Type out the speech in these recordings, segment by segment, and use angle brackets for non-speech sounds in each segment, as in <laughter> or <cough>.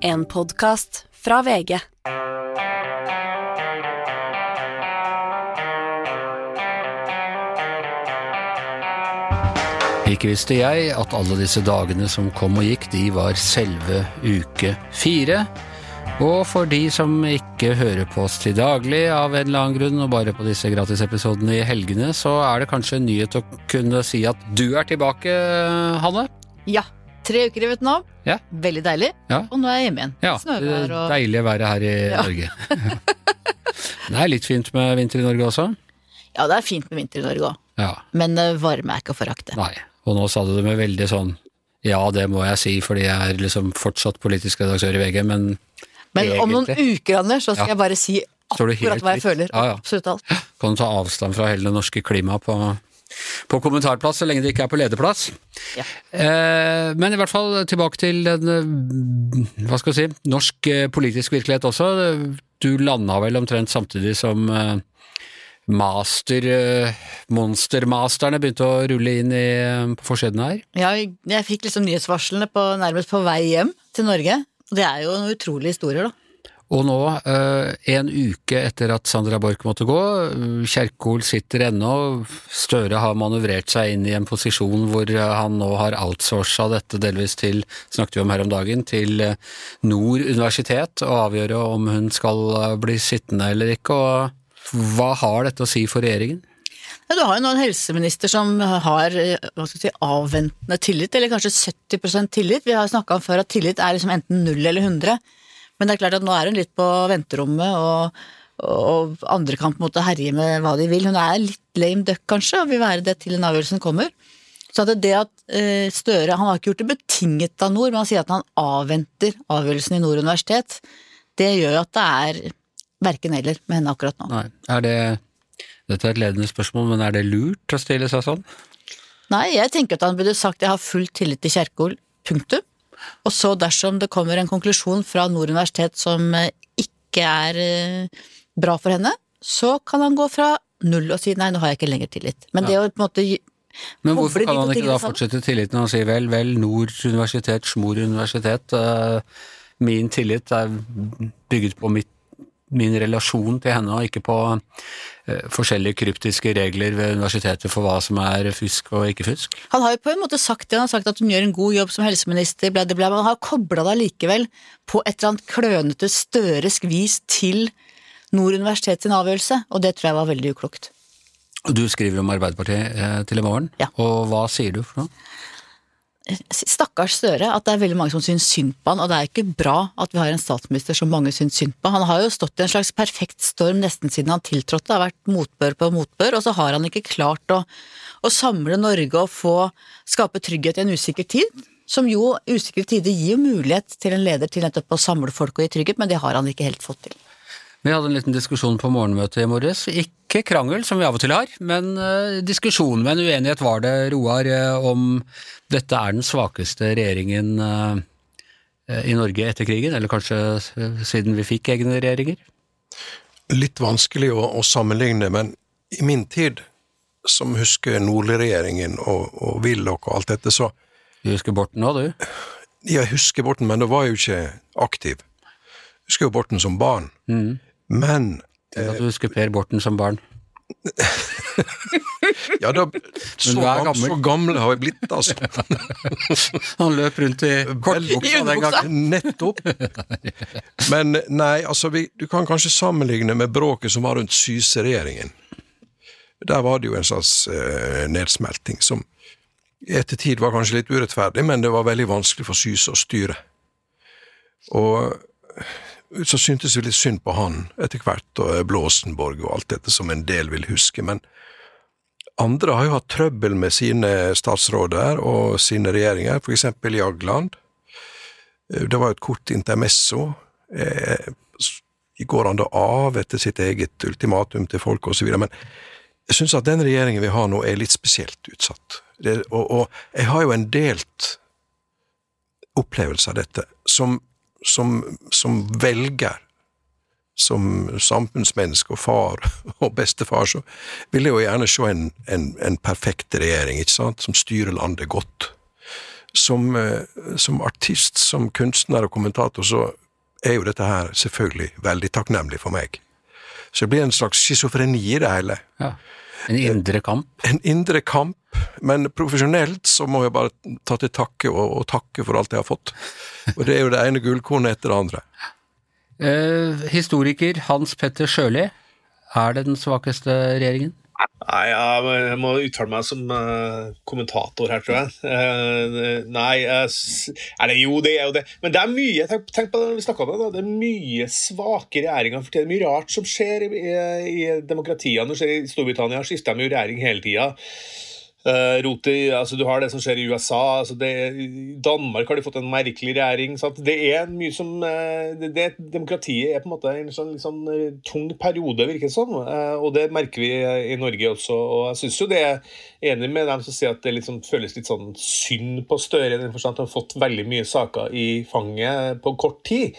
En podkast fra VG. Ikke visste jeg at alle disse dagene som kom og gikk, de var selve uke fire. Og for de som ikke hører på oss til daglig av en eller annen grunn, og bare på disse gratisepisodene i helgene, så er det kanskje en nyhet å kunne si at du er tilbake, Hanne? Ja. Tre uker i Vietnam. Ja. Veldig deilig. Ja. Og nå er jeg hjemme igjen. Ja, Snøvær og å være her i Ja. Norge. <laughs> det er litt fint med vinter i Norge også. Ja, det er fint med vinter i Norge òg. Ja, Men eh, varme er ikke å forakte. nei. Og nå sa du det med veldig sånn ja, det må jeg si, fordi jeg er liksom fortsatt politisk redaktør i VG, men Men om noen uker, Anders, så skal jeg bare si akkurat hva jeg føler. Absolutt alt. kan du ta avstand fra hele det norske klimaet på, på kommentarplass, så lenge det ikke er på lederplass. Ja. Eh, men i hvert fall tilbake til en, eh, hva skal vi si, norsk eh, politisk virkelighet også. Du landa vel omtrent samtidig som eh, master, monstermasterne begynte å rulle inn i, på forsiden her. Ja, jeg, jeg fikk liksom nyhetsvarslene på, nærmest på vei hjem til Norge. Og det er jo noen utrolige historier, da. Og nå, eh, en uke etter at Sandra Borch måtte gå, eh, Kjerkol sitter ennå, Støre har manøvrert seg inn i en posisjon hvor eh, han nå har outsourca dette delvis til, snakket vi om her om dagen, til Nord universitet, og avgjøre om hun skal bli sittende eller ikke. og Hva har dette å si for regjeringen? Ja, du har jo nå en helseminister som har si, avventende tillit, eller kanskje 70% tillit. Vi har snakka om før at tillit er liksom enten null eller 100. Men det er klart at nå er hun litt på venterommet, og, og andre kan på en måte herje med hva de vil. Hun er litt lame duck, kanskje, og vil være det til en avgjørelse kommer. Så at det at eh, Støre Han har ikke gjort det betinget av Nord, men han sier at han avventer avgjørelsen i Nord universitet. Det gjør jo at det er verken eller med henne akkurat nå. Nei, er det dette er et ledende spørsmål, men er det lurt å stille seg sånn? Nei, jeg tenker at han burde sagt jeg har full tillit til Kjerkol, punktum. Og så dersom det kommer en konklusjon fra Nord universitet som eh, ikke er eh, bra for henne, så kan han gå fra null og si nei, nå har jeg ikke lenger tillit. Men det å på en måte Men hvorfor kan han ikke da fortsette tilliten og si vel, vel, Nord universitet, Smor universitet, eh, min tillit er bygget på mitt, min relasjon til henne, og ikke på eh, forskjellige kryptiske regler ved universitetet for hva som er fusk og ikke fusk? Han har jo på en måte sagt det, han har sagt at hun gjør en god jobb som helseminister, bla, bla, bla, men han har kobla det allikevel på et eller annet klønete, støresk vis til Nord universitet sin avgjørelse, og det tror jeg var veldig uklokt. Du skriver om Arbeiderpartiet eh, til i morgen, Ja. og hva sier du for noe? Stakkars Støre, at det er veldig mange som syns synd på han, og det er ikke bra at vi har en statsminister som mange syns synd på. Han har jo stått i en slags perfekt storm nesten siden han tiltrådte, det har vært motbør på motbør, og så har han ikke klart å, å samle Norge og få skape trygghet i en usikker tid. Som jo, usikre tider gir jo mulighet til en leder til nettopp å samle folk og gi trygghet, men det har han ikke helt fått til. Vi hadde en liten diskusjon på morgenmøtet i morges. Ikke krangel, som vi av og til har, men eh, diskusjon med en uenighet var det, Roar, eh, om dette er den svakeste regjeringen eh, i Norge etter krigen, eller kanskje siden vi fikk egne regjeringer? litt vanskelig å, å sammenligne, men i min tid, som husker Nordli-regjeringen og, og Willoch og alt dette, så Du husker Borten òg, du? Jeg husker Borten, men da var jeg jo ikke aktiv. Jeg husker jo Borten som barn. Men Tenk at du husker Per Borten som barn. <laughs> ja, da, <laughs> så, gammel. så gamle har jeg blitt, altså. <laughs> Han løp rundt i kortbuksa den gangen. Nettopp. Men nei, altså, vi, du kan kanskje sammenligne med bråket som var rundt Syse-regjeringen. Der var det jo en slags uh, nedsmelting som i ettertid var kanskje litt urettferdig, men det var veldig vanskelig for Syse å styre. Og så syntes vi litt synd på han etter hvert, og Blåsenborg og alt dette som en del vil huske, men andre har jo hatt trøbbel med sine statsråder og sine regjeringer, for eksempel Jagland. Eh, Det var jo et kort intermesso. Eh, Går han da av etter sitt eget ultimatum til folk osv.? Men jeg syns at den regjeringen vi har nå, er litt spesielt utsatt. Det, og, og jeg har jo en delt opplevelse av dette. Som, som, som velger, som samfunnsmenneske og far <laughs> og bestefar, så vil jeg jo gjerne se en, en, en perfekt regjering, ikke sant, som styrer landet godt. som, eh, som artist, som kunstner og kommentator, så er jo dette her selvfølgelig veldig takknemlig for meg. Så det blir en slags schizofreni i det hele. Ja. En indre kamp. En indre kamp, men profesjonelt så må jeg bare ta til takke og, og takke for alt jeg har fått. Og det er jo det ene gullkornet etter det andre. Eh, historiker Hans Petter Sjøli, er det den svakeste regjeringen? Nei, jeg må uttale meg som uh, kommentator her, tror jeg. Uh, nei, uh, det, jo, det er jo det. Men det er mye tenk, tenk på det vi om det, da. det er mye svake regjeringer for tiden. Mye rart som skjer i, i, demokratiene. I Storbritannia skifter de jo regjering hele tida. Uh, Roti, altså Du har det som skjer i USA. altså det, Danmark har de fått en merkelig regjering. Sant? Det er mye som uh, det, det, Demokratiet er på en måte en sånn, uh, tung periode, virker det som. og det merker vi i Norge også. og Jeg syns jo det er enig med dem som sier at det liksom føles litt sånn synd på Støre, i den forstand at han har fått veldig mye saker i fanget på kort tid.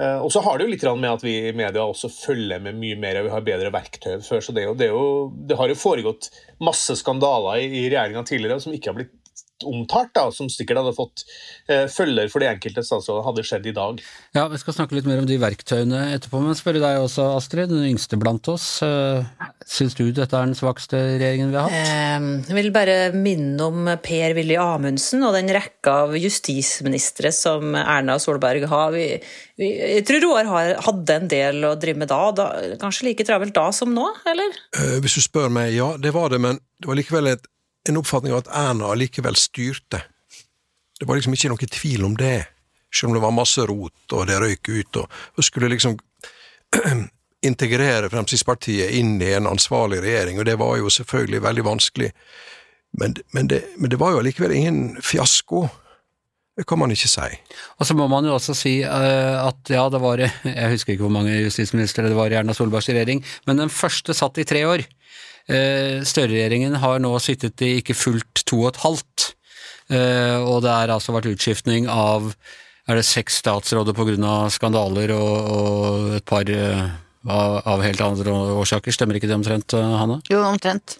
Eh, og så har det jo litt med at vi i media også følger med mye mer og vi har bedre verktøy før. Så det, jo, det, jo, det, har jo foregått masse skandaler i, i regjeringa tidligere som ikke har blitt omtalt, da, som sikkert hadde fått eh, følger for de enkelte statsrådene, hadde skjedd i dag. Ja, Vi skal snakke litt mer om de verktøyene etterpå, men spørre deg også, Astrid, den yngste blant oss. Eh, syns du dette er den svakeste regjeringen vi har hatt? Eh, jeg vil bare minne om Per-Willy Amundsen og den rekka av justisministre som Erna Solberg har. Vi, vi, jeg tror Roar hadde en del å drive med da, da, kanskje like travelt da som nå, eller? Eh, hvis du spør meg, ja, det var det, men det var likevel et en oppfatning av at Erna likevel styrte. Det var liksom ikke noe tvil om det, selv om det var masse rot og det røyk ut, og, og skulle liksom <clears throat> integrere Fremskrittspartiet inn i en ansvarlig regjering, og det var jo selvfølgelig veldig vanskelig. Men, men, det, men det var jo allikevel ingen fiasko. Det kan man ikke si. Og så må man jo også si uh, at ja, det var <laughs> Jeg husker ikke hvor mange justisministre det var i Erna Solbergs regjering, men den første satt i tre år. Eh, Støre-regjeringen har nå sittet i ikke fullt to og et halvt, eh, og det har altså vært utskiftning av er det seks statsråder pga. skandaler og, og, et par eh, av, av, helt andre årsaker. Stemmer ikke det omtrent, Hanne? Jo, omtrent.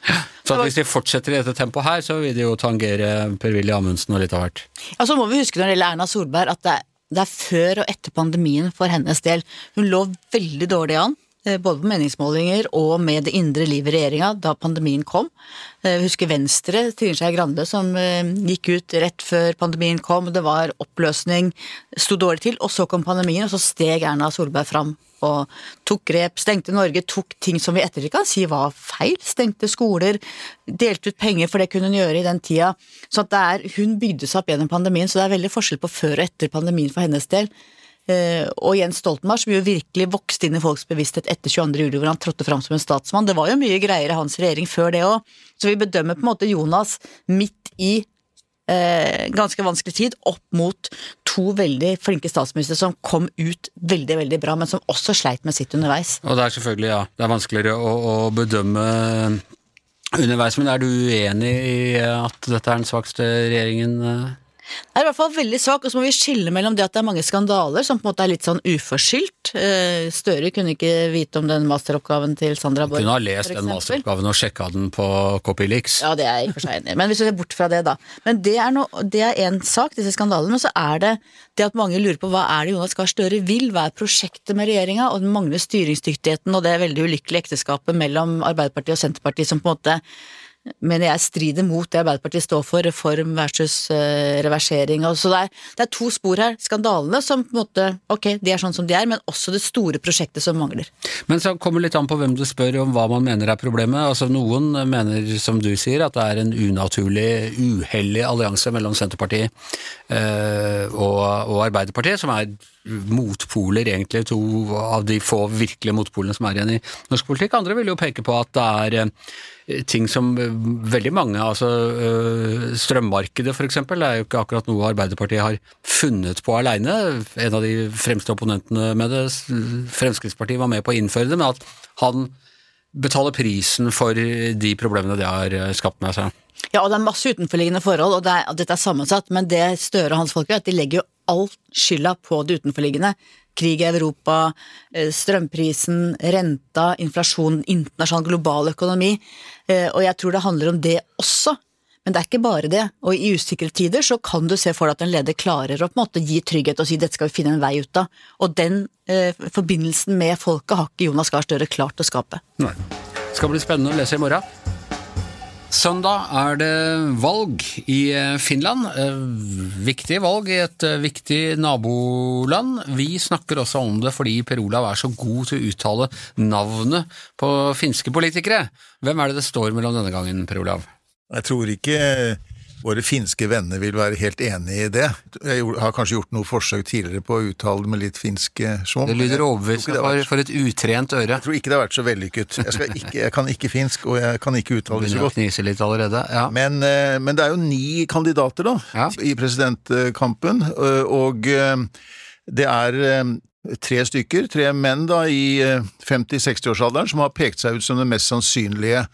Så hvis de fortsetter i dette tempoet her, så vil de jo tangere Per-Willy Amundsen og litt av hvert. Ja, så må vi huske når det gjelder Erna Solberg at det er, det er før og etter pandemien for hennes del. Hun lå veldig dårlig an. Eh, både på meningsmålinger og med det indre livet i regjeringa da pandemien kom. Jeg eh, husker Venstre, Trine Skei Grande, som eh, gikk ut rett før pandemien kom. Det var oppløsning, sto dårlig til, og så kom pandemien, og så steg Erna Solberg fram og tok grep, stengte Norge, tok ting som vi ettertid kan si var feil. Stengte skoler, delte ut penger, for det kunne hun gjøre i den tida. Så er, hun bygde seg opp gjennom pandemien, så det er veldig forskjell på før og etter pandemien for hennes del. Eh, og Jens Stoltenberg, som jo virkelig vokste inn i folks bevissthet etter 22. juli, hvor han trådte fram som en statsmann. Det var jo mye greier i hans regjering før det òg. Så vi bedømmer på en måte Jonas midt i eh, ganske vanskelig tid opp mot to veldig flinke statsministre som kom ut veldig, veldig bra, men som også sleit med sitt underveis. Og det er selvfølgelig, ja, det er vanskeligere å, å bedømme underveis, men er du uenig i at dette er den svakeste regjeringen? Det er i hvert fall veldig svak, og så må vi skille mellom det at det er mange skandaler som på en måte er litt sånn uforskyldt. Eh, Støre kunne ikke vite om den masteroppgaven til Sandra Borch. Kunne ha lest den masteroppgaven og sjekka den på Copylix. Ja, det er jeg i og for seg enig i, men hvis vi ser bort fra det, da. Men det er, no, det er en sak, disse skandalene, men så er det det at mange lurer på hva er det Jonas Gahr Støre vil, hva er prosjektet med regjeringa, og den manglende styringsdyktigheten og det veldig ulykkelige ekteskapet mellom Arbeiderpartiet og Senterpartiet som på en måte mener jeg strider mot det Arbeiderpartiet står for, reform versus uh, reversering. Så det er, det er, to spor her. Skandalene som på en måte, ok, de er sånn som de er, men også det store prosjektet som mangler. Men så kommer litt an på hvem du spør om hva man mener er problemet. Altså Noen mener, som du sier, at det er en unaturlig, uheldig allianse mellom Senterpartiet uh, og, og Arbeiderpartiet, som er motpoler, egentlig, to av de få virkelige motpolene som er igjen i norsk politikk. Andre vil jo peke på at det er eh, ting som eh, veldig mange, altså eh, strømmarkedet f.eks., er jo ikke akkurat noe Arbeiderpartiet har funnet på aleine. En av de fremste opponentene med det, Fremskrittspartiet, var med på å innføre det, men at han betaler prisen for de problemene det har skapt med seg. Ja, og det er masse utenforliggende forhold, og, det er, dette er sammensatt, men det Støre og hans folk gjør, at de legger jo all skylda på det utenforliggende. Krig i Europa, eh, strømprisen, renta, inflasjon, internasjonal global økonomi. Eh, og jeg tror det handler om det også. Men det er ikke bare det, og i usikre tider så kan du se for deg at en leder klarer å på en måte gi trygghet og si dette skal vi finne en vei ut av, og den eh, forbindelsen med folket har ikke Jonas Gahr Støre klart å skape. Nei. Det Skal bli spennende å lese i morgen. Søndag er det valg i eh, Finland. Eh, viktig valg i et eh, viktig naboland. Vi snakker også om det fordi Per Olav er så god til å uttale navnet på finske politikere. Hvem er det det står mellom denne gangen, Per Olav? Jeg tror ikke våre finske venner vil være helt enig i det. Jeg har kanskje gjort noe forsøk tidligere på å uttale det med litt finsk schwung. Det lyder overbevisende for, for et utrent øre. Jeg tror ikke det har vært så vellykket. Jeg, ikke, jeg kan ikke finsk, og jeg kan ikke uttale det så Begynner å godt. knise litt allerede. Ja. Men, eh, men det er jo ni kandidater da, Ja. i presidentkampen, eh, og eh, det er eh, tre stykker, tre menn da i eh, 50-60-årsalderen som har pekt seg ut som de mest sannsynlige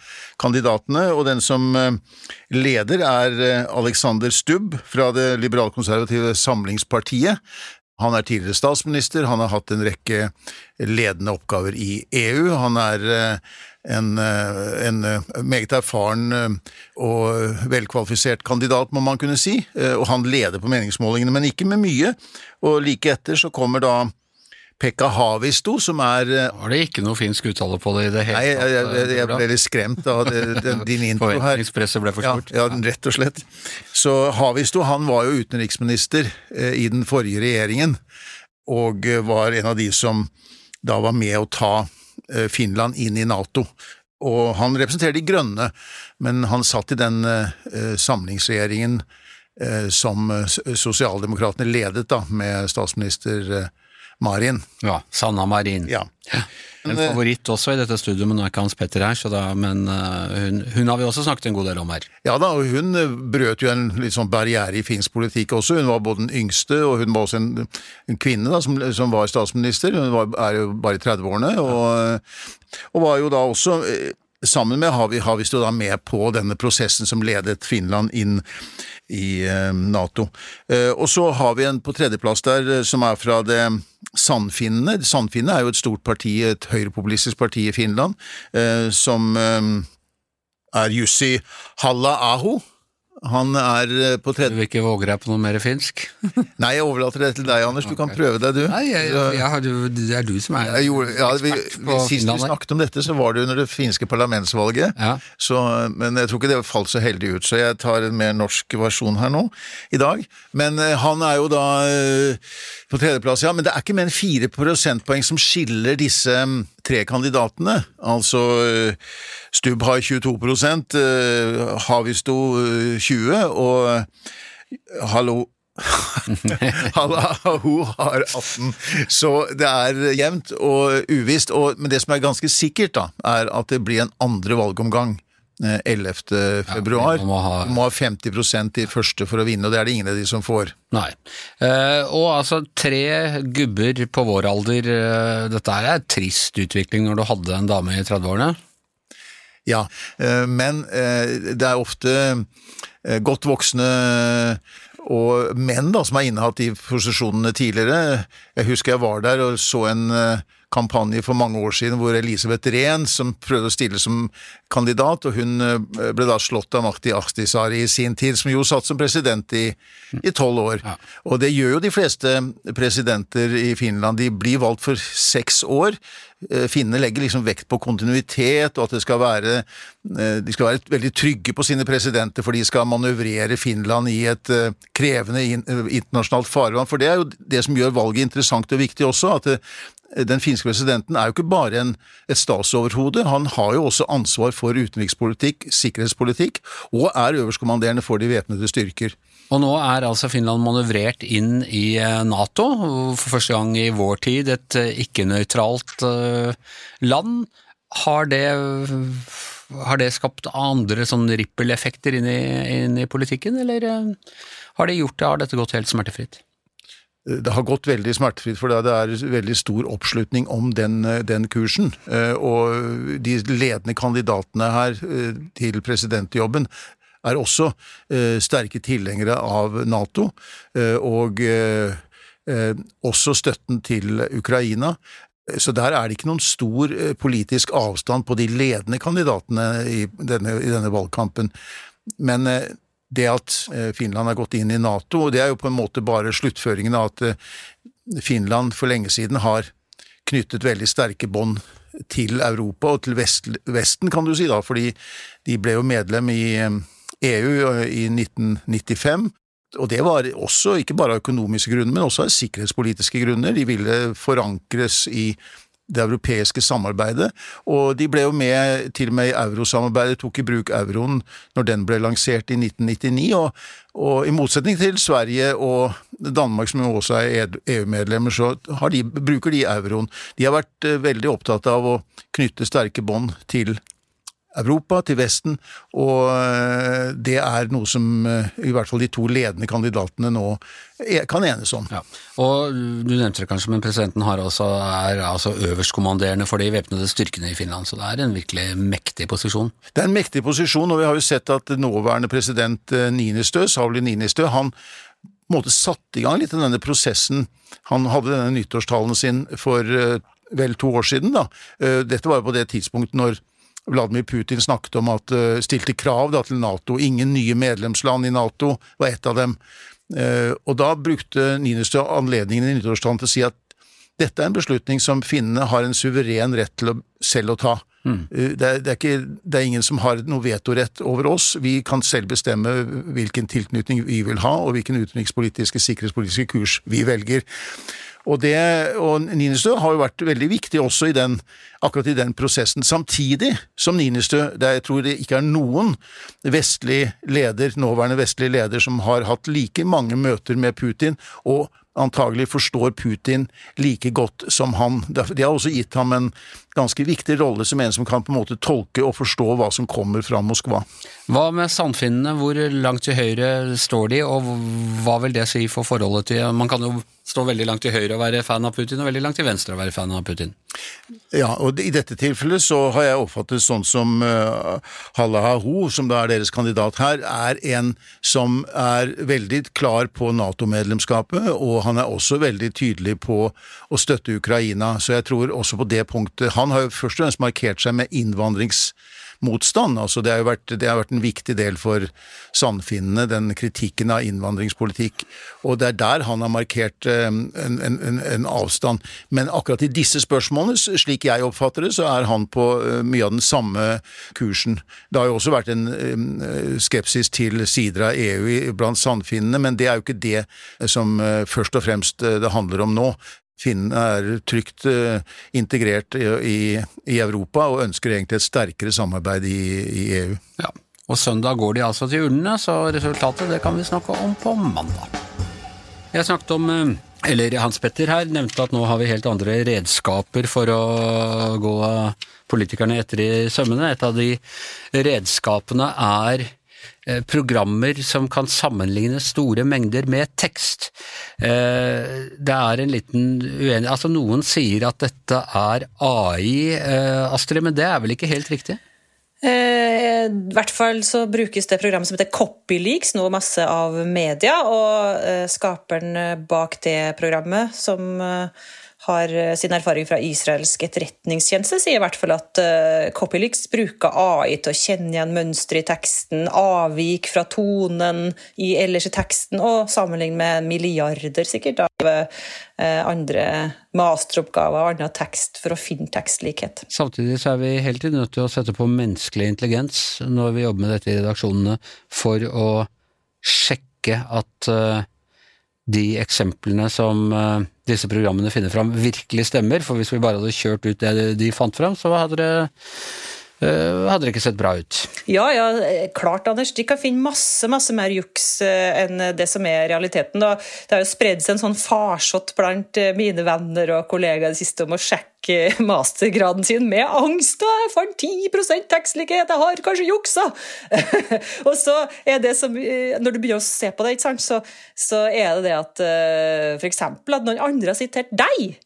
kandidatene, og den som eh, leder er eh, Alexander Stubb fra det liberalkonservative Samlingspartiet. Han er tidligere statsminister, han har hatt en rekke ledende oppgaver i EU. Han er eh, en, eh, en eh, meget erfaren eh, og velkvalifisert kandidat, må man kunne si, eh, og han leder på meningsmålingene, men ikke med mye. Og like etter så kommer da Pekka Havisto, som er eh, Var det ikke noe finsk uttale på det i det hele tatt? Nei, jeg, jeg, jeg, ble litt skremt av det, det, <laughs> din intro her. Forventningspresset ble for stort. Ja, ja, rett og slett. Så Havisto han var jo utenriksminister eh, i den forrige regjeringen, og eh, var en av de som da var med å ta eh, Finland inn i Nato. Og han representerer De grønne, men han satt i den eh, samlingsregjeringen som sosialdemokratene ledet, da, med statsminister Marin. Ja, Sanna Marin. Ja. En eh, favoritt også i dette studioet, men nå er ikke Hans Petter her, så da, men eh, hun, hun har vi også snakket en god del om her. Ja da, og hun eh, brøt jo en litt sånn barriere i finsk politikk også. Hun var både den yngste, og hun var også en, en kvinne da, som, som var statsminister. Hun var, er jo bare i 30-årene, og, og var jo da også Sammen med Havi, Havisto da med på denne prosessen som ledet Finland inn i eh, Nato. Eh, og så har vi en på tredjeplass der eh, som er fra det Sandfinnene. Sandfinnene er jo et stort parti, et høyrepopulistisk parti i Finland, som er Jussi Halla-aho. Han er på tredje Du vil ikke våge deg på noe mer finsk? <laughs> Nei, jeg overlater det til deg, Anders. Du kan prøve deg, du. Nei, jeg, jeg, jeg det er du som er Jeg gjorde, ja, vi, på Sist vi snakket om dette, så var det under det finske parlamentsvalget. Ja. Så, men jeg tror ikke det falt så heldig ut, så jeg tar en mer norsk versjon her nå, i dag. Men eh, han er jo da eh, på tredjeplass, ja. Men det er ikke mer enn fire prosentpoeng som skiller disse mm, tre kandidatene. Altså eh, Stubb har 22 eh, Havisto eh, 20 og Hallo, <laughs> Hallo har 18, så det er jevnt og uvisst. Og, men det som er ganske sikkert, da, er at det blir en andre valgomgang. Eh, 11. februar. man må ha- Du må ha 50% i første for å vinne, og det er det ingen av de som får. Nei. Eh, og altså, tre gubber på vår alder, eh, dette er en trist utvikling når du hadde en dame i 30-årene. Ja, eh, men eh, det er ofte eh, godt voksne og menn da, som har innehatt de posisjonene tidligere. Jeg husker jeg var der og så en eh, kampanje for mange år siden hvor Elisabeth Rehn, som prøvde å stille som kandidat, og hun eh, ble da slått av Makti Ahtisari i sin tid, som jo satt som president i tolv år. Og det gjør jo de fleste presidenter i Finland. De blir valgt for seks år. Eh, Finnene legger liksom vekt på kontinuitet, og at det skal være, eh, de skal være veldig trygge på sine presidenter, for de skal manøvrere Finland i et krevende internasjonalt farvann. For det er jo det som gjør valget interessant og viktig også, at den finske presidenten er jo ikke bare en, et statsoverhode, han har jo også ansvar for utenrikspolitikk, sikkerhetspolitikk, og er øverstkommanderende for de væpnede styrker. Og nå er altså Finland manøvrert inn i eh, Nato, for første gang i vår tid et eh, ikke-nøytralt eh, land. Har det, har det skapt andre sånn rippeleffekter inn inn i politikken, eller har det gjort det, har dette gått helt smertefritt? Det har gått veldig smertefritt, for det er veldig stor oppslutning om den, den kursen. Eh, Og de ledende kandidatene her eh, til presidentjobben er også eh, sterke tilhengere av Nato, og også støtten til Ukraina. Så der er det ikke noen stor politisk avstand på de ledende kandidatene i denne, i denne valgkampen. Men det at eh, Finland har gått inn i Nato, og det er jo på en måte bare sluttføringen av at eh, Finland for lenge siden har knyttet veldig sterke bånd til Europa og til vest, Vesten, kan du si, da, fordi de ble jo medlem i EU i 1995. Og det var også ikke bare av økonomiske grunner, men også av sikkerhetspolitiske grunner. De ville forankres i det europeiske samarbeidet, og de ble jo med til og med i eurosamarbeidet, tok i bruk euroen når den ble lansert i 1999, og, og i motsetning til Sverige og Danmark, som jo også er EU-medlemmer, så de, bruker de euroen. De har vært eh, veldig opptatt av å knytte sterke bånd til Europa, til Vesten, og eh, det er noe som eh, i hvert fall de to ledende kandidatene nå kan enes om. Ja. Og Du nevnte det kanskje, men presidenten også, er altså øverstkommanderende for de væpnede styrkene i Finland, så det er en virkelig mektig posisjon? Det er en mektig posisjon, og vi har jo sett at nåværende president eh, Ninistø, Sauli Ninistø, han måte satte i gang litt av denne prosessen. Han hadde denne nyttårstalen sin for vel to år siden. da. Dette var jo på det tidspunktet når Vladimir Putin snakket om at uh, stilte krav da, til Nato. Ingen nye medlemsland i Nato var ett av dem. Uh, og da brukte Ninistø anledningen i nyttårstalen til å si at dette er en beslutning som finnene har en suveren rett til å selv å ta. Mm. Uh, det, er, det, er ikke, det, er, ingen som har noe vetorett over oss. Vi kan selv bestemme hvilken tilknytning vi vil ha, og hvilken utenrikspolitiske, sikkerhetspolitiske kurs vi velger. Og, det, og Ninistø har jo vært veldig viktig også i den, akkurat i den prosessen. Samtidig som Ninistø, der jeg tror det ikke er noen vestlig leder, nåværende vestlig leder som har hatt like mange møter med Putin og antagelig forstår Putin like godt som han. De har også gitt ham en ganske viktig rolle som en som kan på en måte tolke og forstå hva som kommer fra Moskva. Hva med sandfinnene, hvor langt til høyre står de, og hva vil det si for forholdet til Man kan jo stå veldig langt til høyre og være fan av Putin, og veldig langt til venstre og være fan av Putin. Ja, og i dette tilfellet så har jeg oppfattet sånn som uh, Halla Ho, som da er deres kandidat her, er en som er veldig klar på Nato-medlemskapet, og han er også veldig tydelig på å støtte Ukraina. Så jeg tror også på det punktet Han har jo først og fremst markert seg med innvandringsmotstand. Altså det, har vært, det har vært en viktig del for sandfinnene, den kritikken av innvandringspolitikk. Og det er der han har markert eh, en, en, en, avstand. Men akkurat i disse spørsmålene, slik jeg oppfatter det, så er han på eh, mye av den samme kursen. Det har jo også vært en eh, skepsis til sider av EU blant sandfinnene, men det er jo ikke det som først og fremst det handler om nå. Finnene er trygt uh, integrert i, i, Europa og ønsker egentlig et sterkere samarbeid i, i, EU. Ja, og Søndag går de altså til urnene, så resultatet det kan vi snakke om på mandag. Jeg snakket om uh, eller Hans Petter her nevnte at nå har vi helt andre redskaper for å gå politikerne etter i sømmene. Et av de redskapene er Eh, programmer som kan sammenligne store mengder med tekst. Eh, det er en liten uenighet Altså, noen sier at dette er AI, eh, Astrid, men det er vel ikke helt riktig? I hvert fall så brukes det programmet som heter Copyleaks nå masse av media, og skaperen bak det programmet, som har eh, sin erfaring fra israelsk etterretningstjeneste, sier i hvert fall at uh, Copylix bruker AI til å kjenne igjen mønstre i teksten, avvik fra tonen i, ellers i teksten, og sammenligne med milliarder sikkert av uh, andre masteroppgaver og annen tekst for å finne tekstlikhet. Samtidig så er vi hele tiden nødt til å sette på menneskelig intelligens når vi jobber med dette i redaksjonene, for å sjekke at uh, de eksemplene som disse programmene finner fram, virkelig stemmer. For hvis vi bare hadde kjørt ut det de fant fram, så hadde det hadde det ikke sett bra ut? Ja, ja, klart, Anders. De kan finne masse masse mer juks uh, enn det som er realiteten. Da. Det har jo spredd seg en sånn farsott blant mine venner og kollegaer det siste om å sjekke <laughs> mastergraden sin med angst. og Jeg fant 10 tekstlikhet, jeg har kanskje juksa! <laughs> og så er det som Når du begynner å se på det, så, så, er det det at f.eks. at noen andre har sitert deg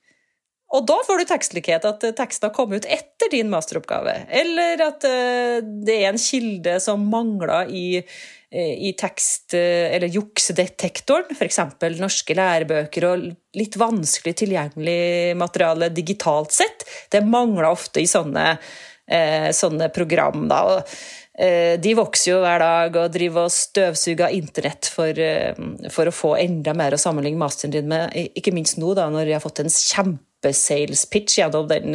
og da får du tekstlikhet, at eh, teksten har kommet ut etter din masteroppgave. Eller at eh, det er en kilde som mangler i, eh, i tekst- eller juksedetektoren, f.eks. norske lærebøker og litt vanskelig tilgjengelig materiale digitalt sett. Det mangler ofte i sånne, sånne program. Da. de vokser jo hver dag og driver og støvsuger internett for, for, å få enda mer å sammenligne masteren din med, ikke minst nå da, når de har fått en kjempe kjempesales-pitch gjennom den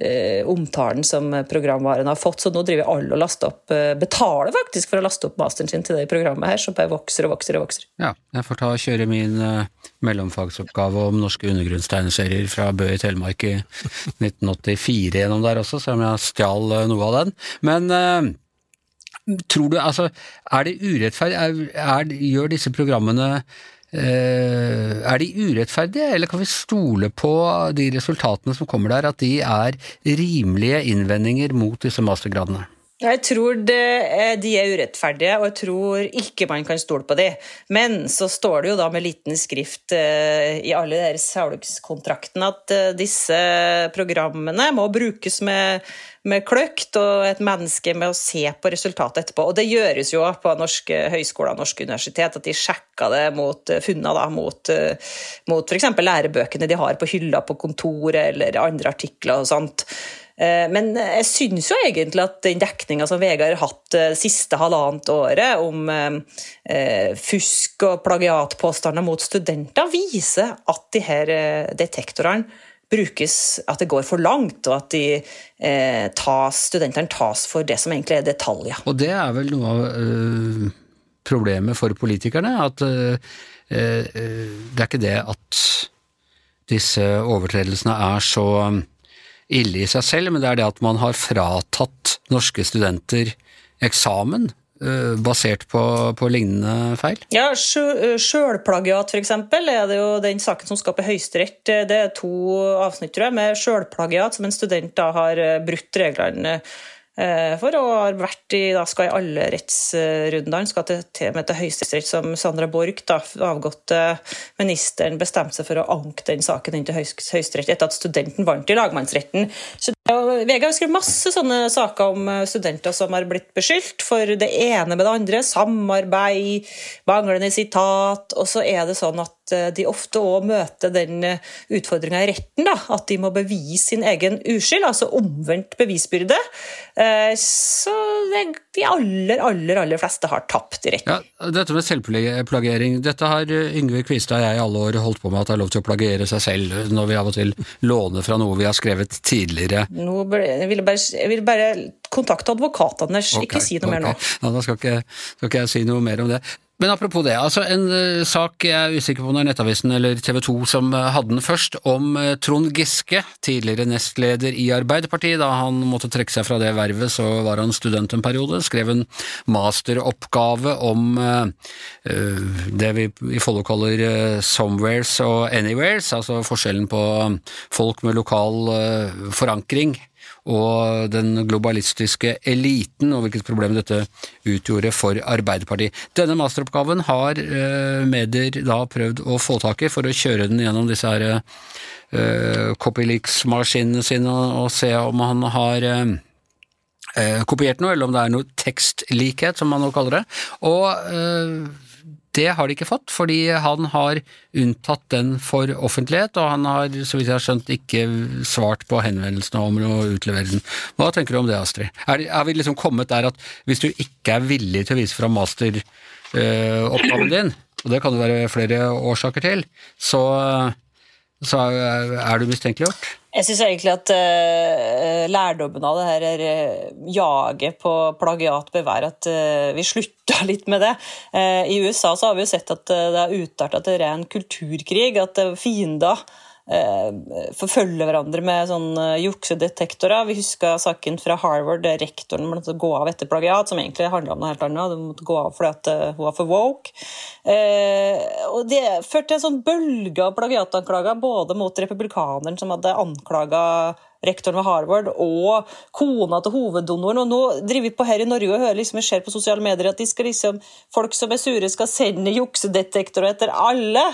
eh, omtalen som programvaren har fått. Så nå driver alle og laster opp, eh, betaler faktisk for å laste opp masteren sin til det programmet her, som bare vokser og vokser og vokser. Ja, jeg får ta og kjøre min eh, mellomfagsoppgave om norske undergrunnstegneserier fra Bø i Telemark i <laughs> 1984 gjennom der også, selv om jeg stjal uh, noe av den. Men uh, tror du, altså, er det urettferdig? Er, er, gjør disse programmene Eh, er de urettferdige, eller kan vi stole på de resultatene som kommer der, at de er rimelige innvendinger mot disse mastergradene? Jeg tror det, de er urettferdige, og jeg tror ikke man kan stole på dem. Men så står det jo da med liten skrift uh, i alle de salgskontraktene at uh, disse programmene må brukes med, med kløkt og et menneske med å se på resultatet etterpå. Og det gjøres jo på norske høyskoler og norske universitet, at de sjekker det mot funna da, mot, mot f.eks. lærebøkene de har på hylla på kontoret, eller andre artikler og sånt. Eh, men jeg syns jo egentlig at den dekninga som Vegard har hatt det eh, siste halvannet året om eh, fusk og plagiatpåstander mot studenter, viser at de her detektorene brukes, at det går for langt, og at de, tas, studentene tas for det som egentlig er detaljer. Og det er vel noe av øh, problemet for politikerne, at øh, det er ikke det at disse overtredelsene er så ille i seg selv, men det er det at man har fratatt norske studenter eksamen eh, basert på, på, lignende feil? Ja, Sjølplagiat f.eks. er det jo den saken som skal på Høyesterett. Det er to avsnitt tror jeg, med sjølplagiat som en student da har eh, brutt reglene Eh, for å ha vært i, da skal i alle rettsrundene, skal til, til, til Høyesterett, som Sandra Borch, da, avgåtte ministeren, bestemte seg for å anke den saken inn til Høyesterett etter at studenten vant i lagmannsretten. Så VG har skrevet masse sånne saker om eh, studenter som har blitt beskyldt for det ene med det andre. Samarbeid, manglende sitat. Og så er det sånn at Eh, de ofte òg møter den eh, utfordringa i retten, da, at de må bevise sin egen uskyld, altså omvendt bevisbyrde. Så de aller, aller, aller fleste har tapt i retten. Ja, dette med selvplagering, dette har Yngve Kvistad og jeg i alle år holdt på med at det er lov til å plagiere seg selv når vi av og til låner fra noe vi har skrevet tidligere. Nå, jeg, vil bare, jeg ville bare kontakte advokatene, okay, ikke si noe okay. mer nå. Da skal ikke, skal ikke jeg si noe mer om det. Men apropos det, altså en uh, sak jeg er usikker på er Nettavisen eller TV 2 som uh, hadde den først, om uh, Trond Giske, tidligere nestleder i Arbeiderpartiet. Da han måtte trekke seg fra det vervet, så var han student en periode. Skrev en masteroppgave om det vi i Follo kaller somewheres og anywheres, altså forskjellen på folk med lokal forankring og den globalistiske eliten, og hvilket problem dette utgjorde for Arbeiderpartiet. Denne masteroppgaven har eh, medier da prøvd å få tak i for å kjøre den gjennom disse her eh, Copyleaks-maskinene sine og se om han har eh, kopiert noe, eller om det er noe tekstlikhet, som man nå kaller det. Og det har de ikke fått, fordi han har unntatt den for offentlighet, og han har, så vidt jeg har skjønt, ikke svart på henvendelsene om å utlevere den. Hva tenker du om det, Astrid? Er, er vi liksom kommet der at hvis du ikke er villig til å vise fram masteroppgaven øh, din, og det kan det være flere årsaker til, så, så er du mistenkeliggjort? Jeg syns egentlig at uh, lærdommen av det her er uh, jaget på plagiat bør være at uh, vi slutter litt med det. I USA så har vi jo sett at det har utarta til ren kulturkrig, at fiender Eh, forfølge hverandre med sånn eh, juksedetektorer. Vi husker saken fra Harvard der rektoren måtte gå av etter plagiat, som egentlig handla om noe helt annet. Hun måtte gå av fordi eh, hun var for woke. og Det førte til en sånn bølge av plagiatanklager både mot republikaneren, som hadde anklaga rektoren ved Harvard, og kona til hoveddonoren. Og nå driver vi på her i Norge og hører liksom, jeg ser på sosiale medier at liksom, folk som er sure, skal sende juksedetektorer etter alle.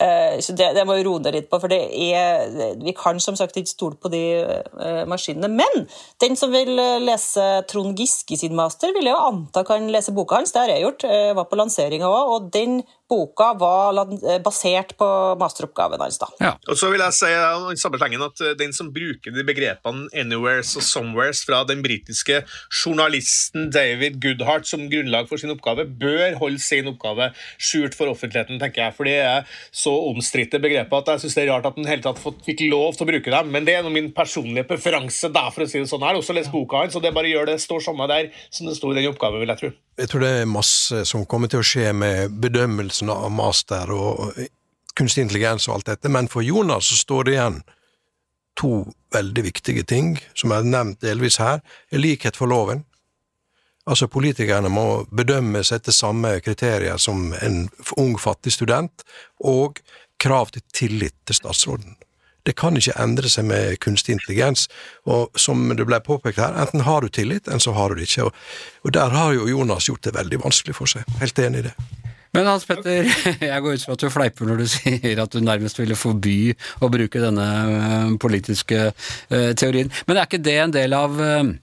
Eh, så det, det må vi roe ned litt på, for er, vi kan som sagt ikke stole på de uh, maskinene. Men den som vil eh, lese Trond Giske sin master, vil jeg jo anta kan lese boka hans. Det har jeg gjort. Jeg var på lanseringa òg, og den boka var eh, basert på masteroppgaven hans. da. Ja. Og så vil jeg si i samme slengen at eh, den som bruker de begrepene 'anywheres' og 'somewheres' fra den britiske journalisten David Goodhart som grunnlag for sin oppgave, bør holde sin oppgave skjult for offentligheten, tenker jeg. For det er så omstridte begreper at jeg syns det er rart at han hele tatt fikk lov til å bruke dem. Men det er min personlige preferanse, da, for å si det sånn. Jeg har også lest boka hans, og det bare gjør det står samme der som det sto i den oppgaven, vil jeg tro. Jeg tror det er masse som kommer til å skje med bedømmelsen av master og kunstig intelligens og alt dette, men for Jonas så står det igjen to veldig viktige ting, som er nevnt delvis her, er likhet for loven. Altså Politikerne må bedømmes etter samme kriterier som en ung, fattig student, og krav til tillit til statsråden. Det kan ikke endre seg med kunstig intelligens. Og som det ble påpekt her, enten har du tillit, eller så har du det ikke. Og, der har jo Jonas gjort det veldig vanskelig for seg. Helt enig i det. Men Hans Petter, <laughs> jeg går ut fra at du fleiper når du <laughs> sier at du nærmest ville forby å bruke denne eh, politiske eh, teorien. Men er ikke det en del av eh,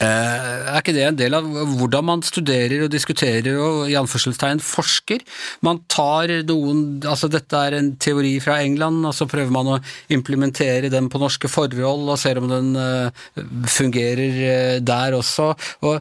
er ikke det en del av hvordan man studerer og diskuterer og i anførselstegn forsker? Man tar noen altså Dette er en teori fra England, og så prøver man å implementere den på norske forhold og ser om den fungerer der også. og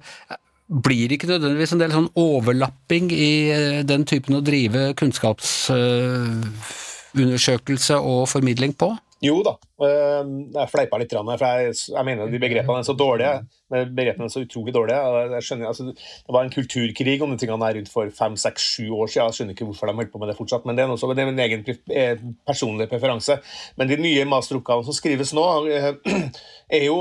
blir det ikke nødvendigvis en del sånn overlapping i eh, den typen å drive kunnskapsundersøkelse og formidling på? Jo da, eh, jeg fleipa litt, for jeg, mener de begrepene er så dårlige begrepene er så utrolig dårlige. Skjønner, altså, det var en kulturkrig om de tingene der rundt for fem, seks, sju år siden. Jeg skjønner ikke hvorfor de holder på med det fortsatt, men det er, også, det er min egen personlig personlige preferanse. Men de nye masteroppgavene som skrives nå, eh, <clears throat> er jo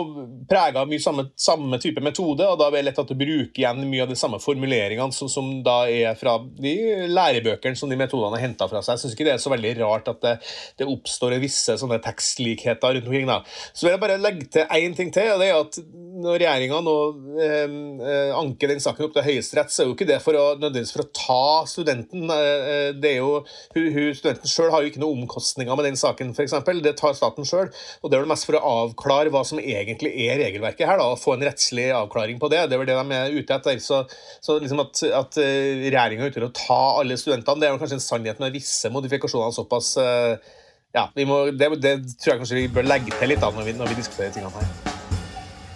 prega av mye samme, samme, type metode, og da er det lett at du bruker igjen mye av de samme formuleringene som, som da er fra de lærebøkene som de metodene er henta fra seg. Jeg syns ikke det er så veldig rart at det, det oppstår visse sånne tekstlikheter rundt omkring. da. Så vil jeg bare legge til én ting til, og det er at når regjeringa nå eh, anker den saken opp til Høyesterett, så er jo ikke det for å, nødvendigvis for å ta studenten. Eh, eh det er jo, hun, hu, Studenten sjøl har jo ikke noen omkostninger med den saken, f.eks. Det tar staten sjøl. Det er vel mest for å avklare hva som egentlig er regelverket her, da, og få en rettslig avklaring på det. Det er vel det de er ute etter. Så, så liksom at, at eh, regjeringa er ute til å ta alle studentene, det er vel kanskje en sannhet med visse modifikasjoner såpass eh, ja, må, det, det, tror jeg kanskje vi bør legge til litt da når vi, når vi diskuterer tingene her.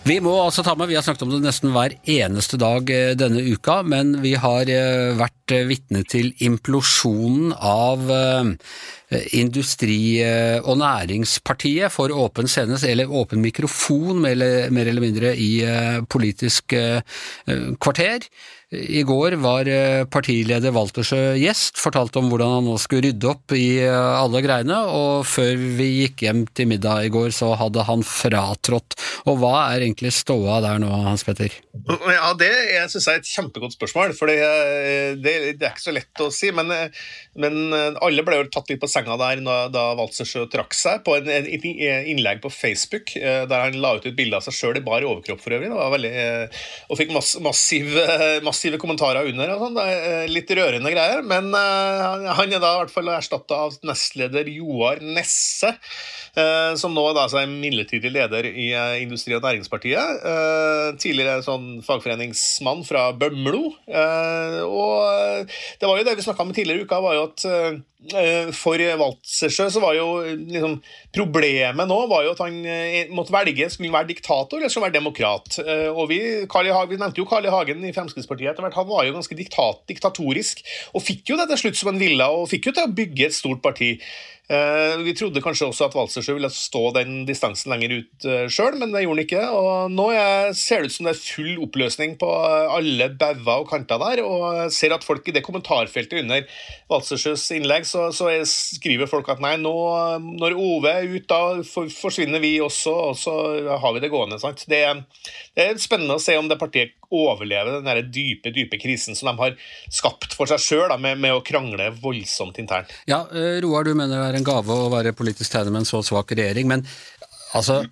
Vi må altså ta med, vi har snakket om det nesten hver eneste dag eh, denne uka, men vi har eh, vært eh, vitne til implosjonen av Industri- og Næringspartiet for åpen scene, eller åpen mikrofon mer eller mindre i Politisk kvarter. I går var eh, partileder Waltersø gjest, fortalte om hvordan han nå skulle rydde opp i eh, alle greiene, og før vi gikk hjem til middag i går, så hadde han fratrådt. Og hva er egentlig ståa der nå, Hans Petter? Ja, Det jeg jeg er et kjempegodt spørsmål, for det, det, det, er ikke så lett å si. Men, men alle ble jo tatt litt på senga der da Waltersø trakk seg, på en, en, innlegg på Facebook eh, der han la ut et bilde av seg sjøl i bar overkropp for øvrig, veldig, og fikk mass, massiv, massiv massive kommentarer under. og sånn, Litt rørende greier. Men uh, han er da i hvert fall erstatta av nestleder Joar Nesse, som nå da, er midlertidig leder i uh, Industri- og Næringspartiet. tidligere sånn fagforeningsmann fra Bømlo. og det var jo det vi snakka om tidligere i uka, var jo at Eh, for Waltzersjø så var jo liksom, Problemet nå var jo at han eh, måtte velge skulle han være diktator eller skulle være demokrat. Eh, og vi, I, vi nevnte jo Carl I. Hagen i Fremskrittspartiet etter hvert. Han var jo ganske diktat, diktatorisk og fikk jo det til slutt som han ville, og fikk jo til å bygge et stort parti. Eh, vi trodde kanskje også at Walsersjø ville stå den distansen lenger ut uh, sjøl, men det gjorde han ikke. Og nå ser det ut som det er full oppløsning på alle bauger og kanter der. Og ser at folk i det kommentarfeltet under Walsersjøs innlegg, så, så skriver folk at nei, nå når Ove er ute, da forsvinner vi også, og så har vi det gående. sant? Det, det er spennende å se om det partiet overleve den der dype dype krisen som de har skapt for seg sjøl med, med, å krangle voldsomt internt. Ja, eh, Roar, du mener det er en gave å være politisk tegner med en så svak regjering, men altså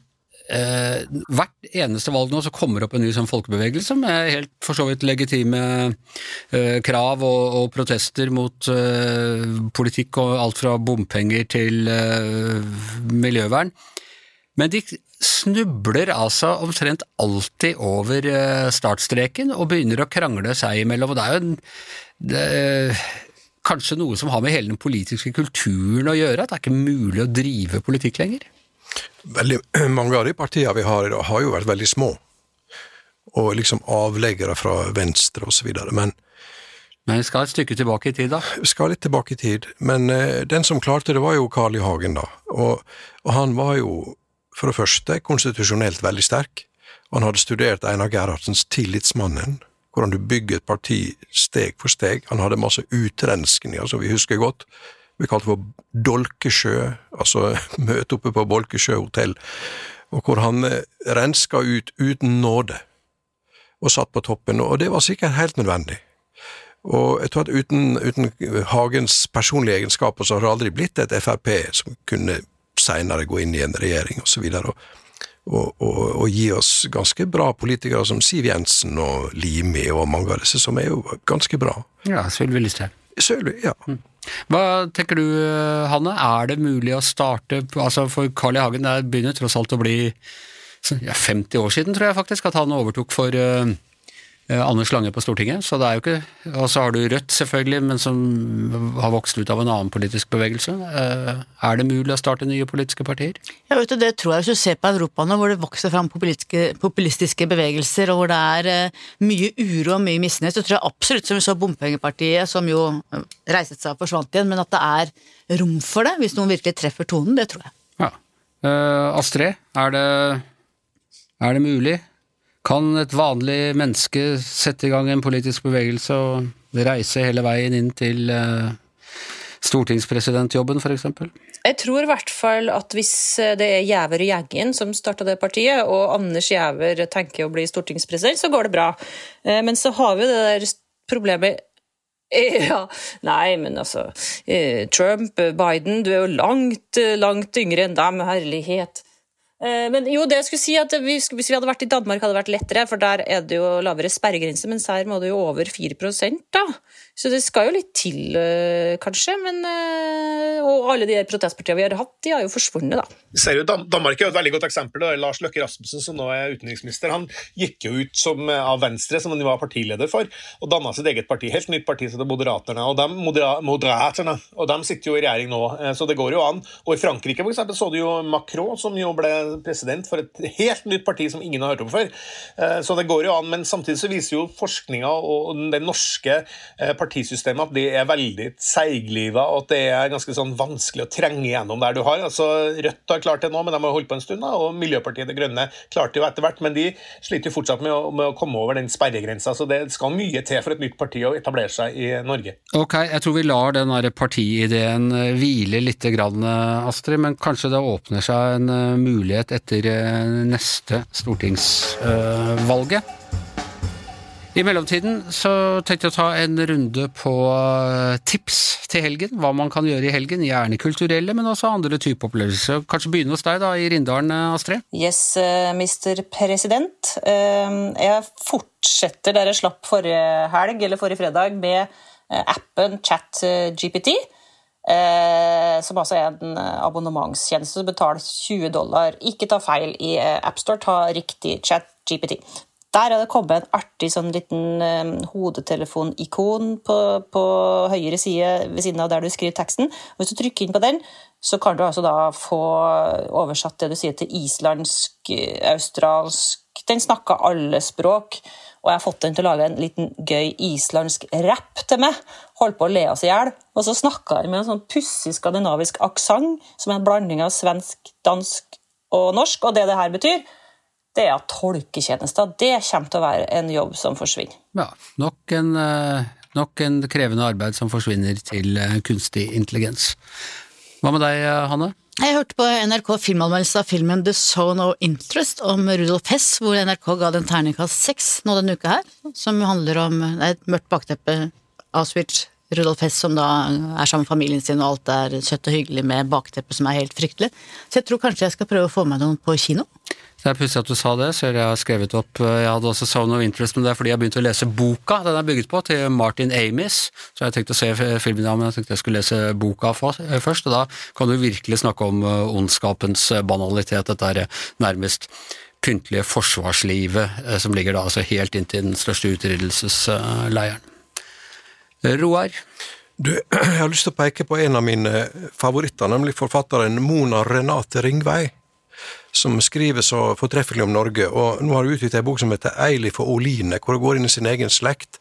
eh, hvert eneste valg nå så kommer opp en ny sånn folkebevegelse med helt for så vidt legitime eh, krav og, og, protester mot eh, politikk og alt fra bompenger til eh, miljøvern. Men de snubler altså omtrent alltid over eh, startstreken og begynner å krangle seg imellom. og det er jo en det, kanskje noe som har med hele den politiske kulturen å gjøre? At det er ikke mulig å drive politikk lenger? Veldig <clears throat> mange av de partiene vi har i dag, har jo vært veldig små. Og liksom avleggere fra venstre videre. Men Men vi skal et stykke tilbake i tid, da. vi skal litt tilbake i tid. Men eh, den som klarte det, var jo Carl I. Hagen, da. Og, og han var jo for det første konstitusjonelt veldig sterk. Og han hadde studert Einar Gerhardsens Tillitsmannen, hvordan du bygger et parti steg for steg. Han hadde masse utrenskninger, som vi husker godt. Vi kalte det for Dolkesjø, altså <laughs> møte oppe på Bolkesjø hotell, og hvor han eh, renska ut uten nåde, og satt på toppen, og det var sikkert helt nødvendig. Og jeg tror at uten, uten Hagens personlige egenskaper så har det aldri blitt et Frp som kunne seinere gå inn i en regjering osv. Og, og, og, og gi oss ganske bra politikere som Siv Jensen og Limi og mange av disse, som er jo ganske bra. Ja, Sylvi Listhaug. Sølvi, ja. Hva tenker du, Hanne? Er det mulig å starte altså For Carl I. Hagen det begynner tross alt å bli ja, 50 år siden, tror jeg faktisk, at han overtok for uh, Anders Lange på Stortinget. Så det er jo ikke Og så har du Rødt, selvfølgelig, men som har vokst ut av en annen politisk bevegelse. Uh, er det mulig å starte nye politiske partier? Ja, vet du, Det tror jeg hvis du ser på Europa nå, hvor det vokser fram populistiske, bevegelser, og hvor det er eh, mye uro og mye misnøye, så tror jeg absolutt, som vi så Bompengepartiet, som jo eh, reiset seg og forsvant igjen, men at det er rom for det, hvis noen virkelig treffer tonen, det tror jeg. Ja. Uh, Astrid, er det, er det mulig? Kan et vanlig menneske sette i gang en politisk bevegelse og reise hele veien inn til uh, stortingspresidentjobben, f.eks.? Jeg tror i hvert fall at hvis det er Gjæver og gjengen som starta det partiet, og Anders Gjæver tenker å bli stortingspresident, så går det bra. Eh, Men så har vi det der problemet <laughs> ja, nei, men altså eh, Trump, Biden, du er jo langt, langt yngre enn dem, herlighet. Eh, Men jo, det jeg skulle si at vi, Hvis vi hadde vært i Danmark, hadde det vært lettere, for der er det jo lavere sperregrense, mens her må det jo over 4% da. Så det skal jo litt til, eh, kanskje. Men, eh, og alle de protestpartiene vi har hatt, de har jo forsvunnet, da. Vi ser jo Dan Danmark er jo et veldig godt eksempel. Da. Lars Løkke Rasmussen, som nå er utenriksminister, han gikk jo ut som, eh, av Venstre, som han var partileder for, og danna sitt eget parti. Helt nytt parti, som heter Moderaterne. Og de, modera, Moderaterne, og de sitter jo i regjering nå, så det går jo an. Og i Frankrike for eksempel, så du jo Macron, som jo ble president for et helt nytt parti som ingen har hørt om før. Så det går jo an, men samtidig så viser jo forskninga og den norske eh, partisystemet at det er veldig seigliva, og at det er ganske sånn vanskelig å trenge gjennom der du har. Altså, Rødt har klart det nå, men de har holdt på en stund, da, og Miljøpartiet De Grønne klarte jo etter hvert, men de sliter jo fortsatt med å, med å komme over den sperregrensa, så det skal mye til for et nytt parti å etablere seg i Norge. Ok, jeg tror vi lar den partiideen eh, hvile litt, eh, Astrid, men kanskje det åpner seg en eh, mulighet etter neste stortingsvalget. I mellomtiden så tenkte jeg å ta en runde på eh, tips til helgen, hva man kan gjøre i helgen, gjerne kulturelle, men også andre typer opplevelser. Kanskje begynne hos deg da, i Rindalen, eh, Astrid? Yes, eh, Mr. President. Jeg fortsetter der jeg slapp forrige helg, eller forrige fredag, med appen ChatGPT. eh, Som altså er en abonnementstjeneste som betaler 20 dollar. Ikke ta feil i eh, AppStore, ta riktig ChatGPT. Der er det kommet en artig sånn liten eh, hodetelefonikon på, på høyre side ved siden av der du skriver teksten. Hvis du trykker inn på den, så kan du altså da få oversatt det du sier til islandsk, australsk Den snakker alle språk. Og jeg har fått den til å lage en liten gøy islandsk rapp til meg. Holdt på å le oss i hjel. Og så snakka jeg med en sånn pussig skandinavisk aksent, som er en blanding av svensk, dansk og norsk. Og det det her betyr, det er at tolketjenester det kommer til å være en jobb som forsvinner. Ja, nok en, eh, nok en krevende arbeid som forsvinner til eh, kunstig intelligens. Hva med deg, eh, Hanne? Jeg hørte på NRK filmanmeldelse av filmen The Zone of Interest om Rudolf Hess, hvor NRK ga den terningkast seks nå denne uka her, som handler om et mørkt bakteppe, Auschwitz, Rudolf Hess som da er sammen med familien sin, og alt er søtt og hyggelig med bakteppet som er helt fryktelig. Så jeg tror kanskje jeg skal prøve å få meg noen på kino. Det er pussig at du sa det, så jeg har skrevet opp Jeg hadde også Sound of Interest, men det er fordi jeg begynte å lese boka den er bygget på, til Martin Amis. Så jeg tenkte å se filmen, ja, men jeg tenkte jeg skulle lese boka først, og da kan du virkelig snakke om eh, ondskapens eh, banalitet, dette er nærmest pyntelige forsvarslivet eh, som ligger da altså helt inntil den største utryddelsesleiren. Roar? Du, <clears throat> jeg har lyst til å peke på en av mine favoritter, nemlig forfatteren Mona Renate Ringvei, som skriver så fortreffelig om Norge. og Nå har hun utgitt en bok som heter Eilif og Oline, hvor hun går inn i sin egen slekt,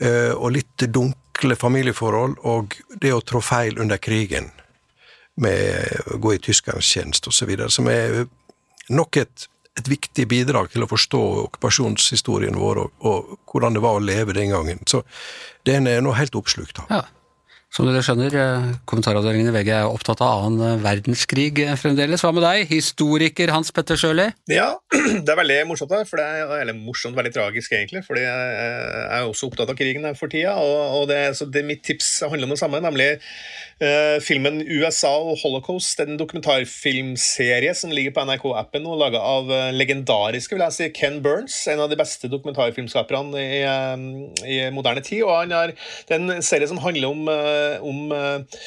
eh, og litt dunkle familieforhold, og det å trå feil under krigen, med å gå i tyskernes tjeneste osv., som er nok et, et viktig bidrag til å forstå okkupasjonshistorien vår, og, og hvordan det var å leve den gangen. Så den er nå helt oppslukt av. Ja. Som dere skjønner, eh, kommentaravdelingen i VG er opptatt av annen eh, verdenskrig eh, fremdeles. Hva med deg, historiker Hans Petter Sjøli? Ja, <clears throat> det er veldig morsomt, for det er eller morsomt, veldig tragisk egentlig. fordi jeg er også opptatt av krigen for tida. og, og det, det, Mitt tips handler om det samme, nemlig filmen 'USA og Holocaust'. En dokumentarfilmserie som ligger på NRK-appen og laga av uh, legendariske vil jeg si, Ken Burns, en av de beste dokumentarfilmskaperne i, uh, i moderne tid. og han har, Det er en serie som handler om om eh,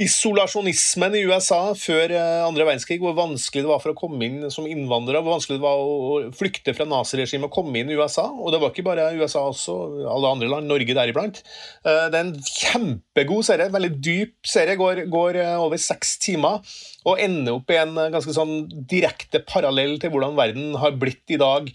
isolasjonismen i USA før eh, andre verdenskrig, hvor vanskelig det var for å komme inn som innvandrer, hvor vanskelig det var å flykte fra naziregimet og komme inn i USA. Og det var ikke bare USA også, alle andre land, Norge deriblant. Eh, det er en kjempegod serie, veldig dyp serie, går, går over seks timer og ender opp i en ganske sånn direkte parallell til hvordan verden har blitt i dag.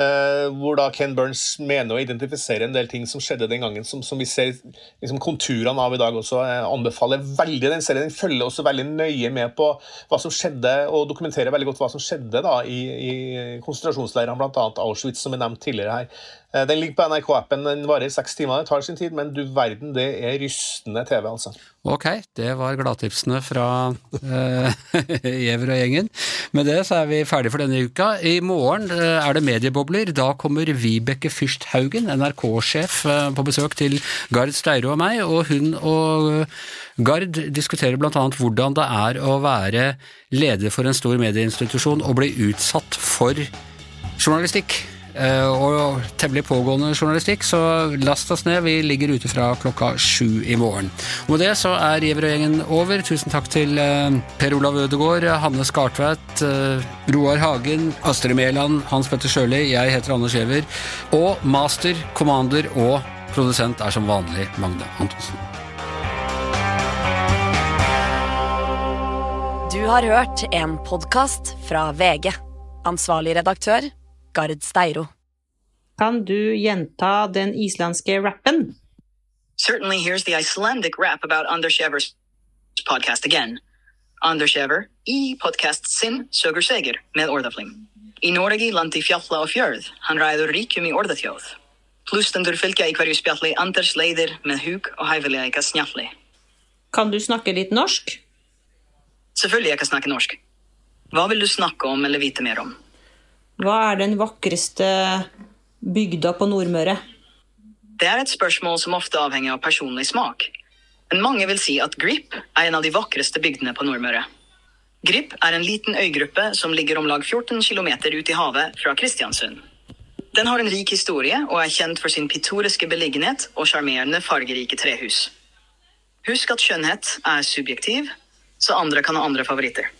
Eh, hvor da Ken Burns mener å identifisere en del ting som skjedde den gangen, som, som vi ser liksom, konturene av i dag også. Jeg anbefaler veldig den serien. Den følger også veldig nøye med på hva som skjedde, og dokumenterer veldig godt hva som skjedde da i, i konsentrasjonsleirene, bl.a. Auschwitz, som er nevnt tidligere her. Eh, den ligger på NRK-appen. Den varer i seks timer. Det tar sin tid, men du verden, det er rystende TV, altså. Ok, det var gladtipsene fra uh, eh, <laughs> og gjengen. Med det så er vi ferdige for denne uka. I morgen uh, er det mediebobler. Da kommer Vibeke Fyrst Haugen, NRK-sjef, på besøk til Gard Steiro og meg. Og hun og Gard diskuterer bl.a. hvordan det er å være leder for en stor medieinstitusjon og bli utsatt for journalistikk. Eh, og temmelig pågående journalistikk, så last oss ned. Vi ligger ute fra klokka sju i morgen. Med det så er Giæverøy-gjengen over. Tusen takk til eh, Per Olav Ødegaard, Hanne Skartvedt, eh, Roar Hagen, Astrid Mæland, Hans Petter Sjøli, jeg heter Anders Giæver. Og master, commander og produsent er som vanlig Magne Antonsen. Du har hørt en podkast fra VG. Ansvarlig redaktør Gard Steiro. Kan du gjenta den islandske rappen? Certainly, here's the Icelandic rap about Anders podcast again. Anders i podcast sin søger Seger med Orðaflim. I Noregi landi fjalla og fjörð, han ræður ríkjum i orðaþjóð. Plustendur fylgja i hverju spjalli Anders leiðir med hug og hæfilega snjalli. Kan du snakke litt norsk? Selvfølgelig jeg kan snakke norsk. Hva vil du snakke om eller vite mer om? Hva er den vakreste bygda på Nordmøre? Det er et spørsmål som ofte avhenger av personlig smak. Men mange vil si at Grip er en av de vakreste bygdene på Nordmøre. Grip er en liten øygruppe som ligger om lag 14 km ut i havet fra Kristiansund. Den har en rik historie og er kjent for sin pittoriske beliggenhet og sjarmerende, fargerike trehus. Husk at skjønnhet er subjektiv, så andre kan ha andre favoritter.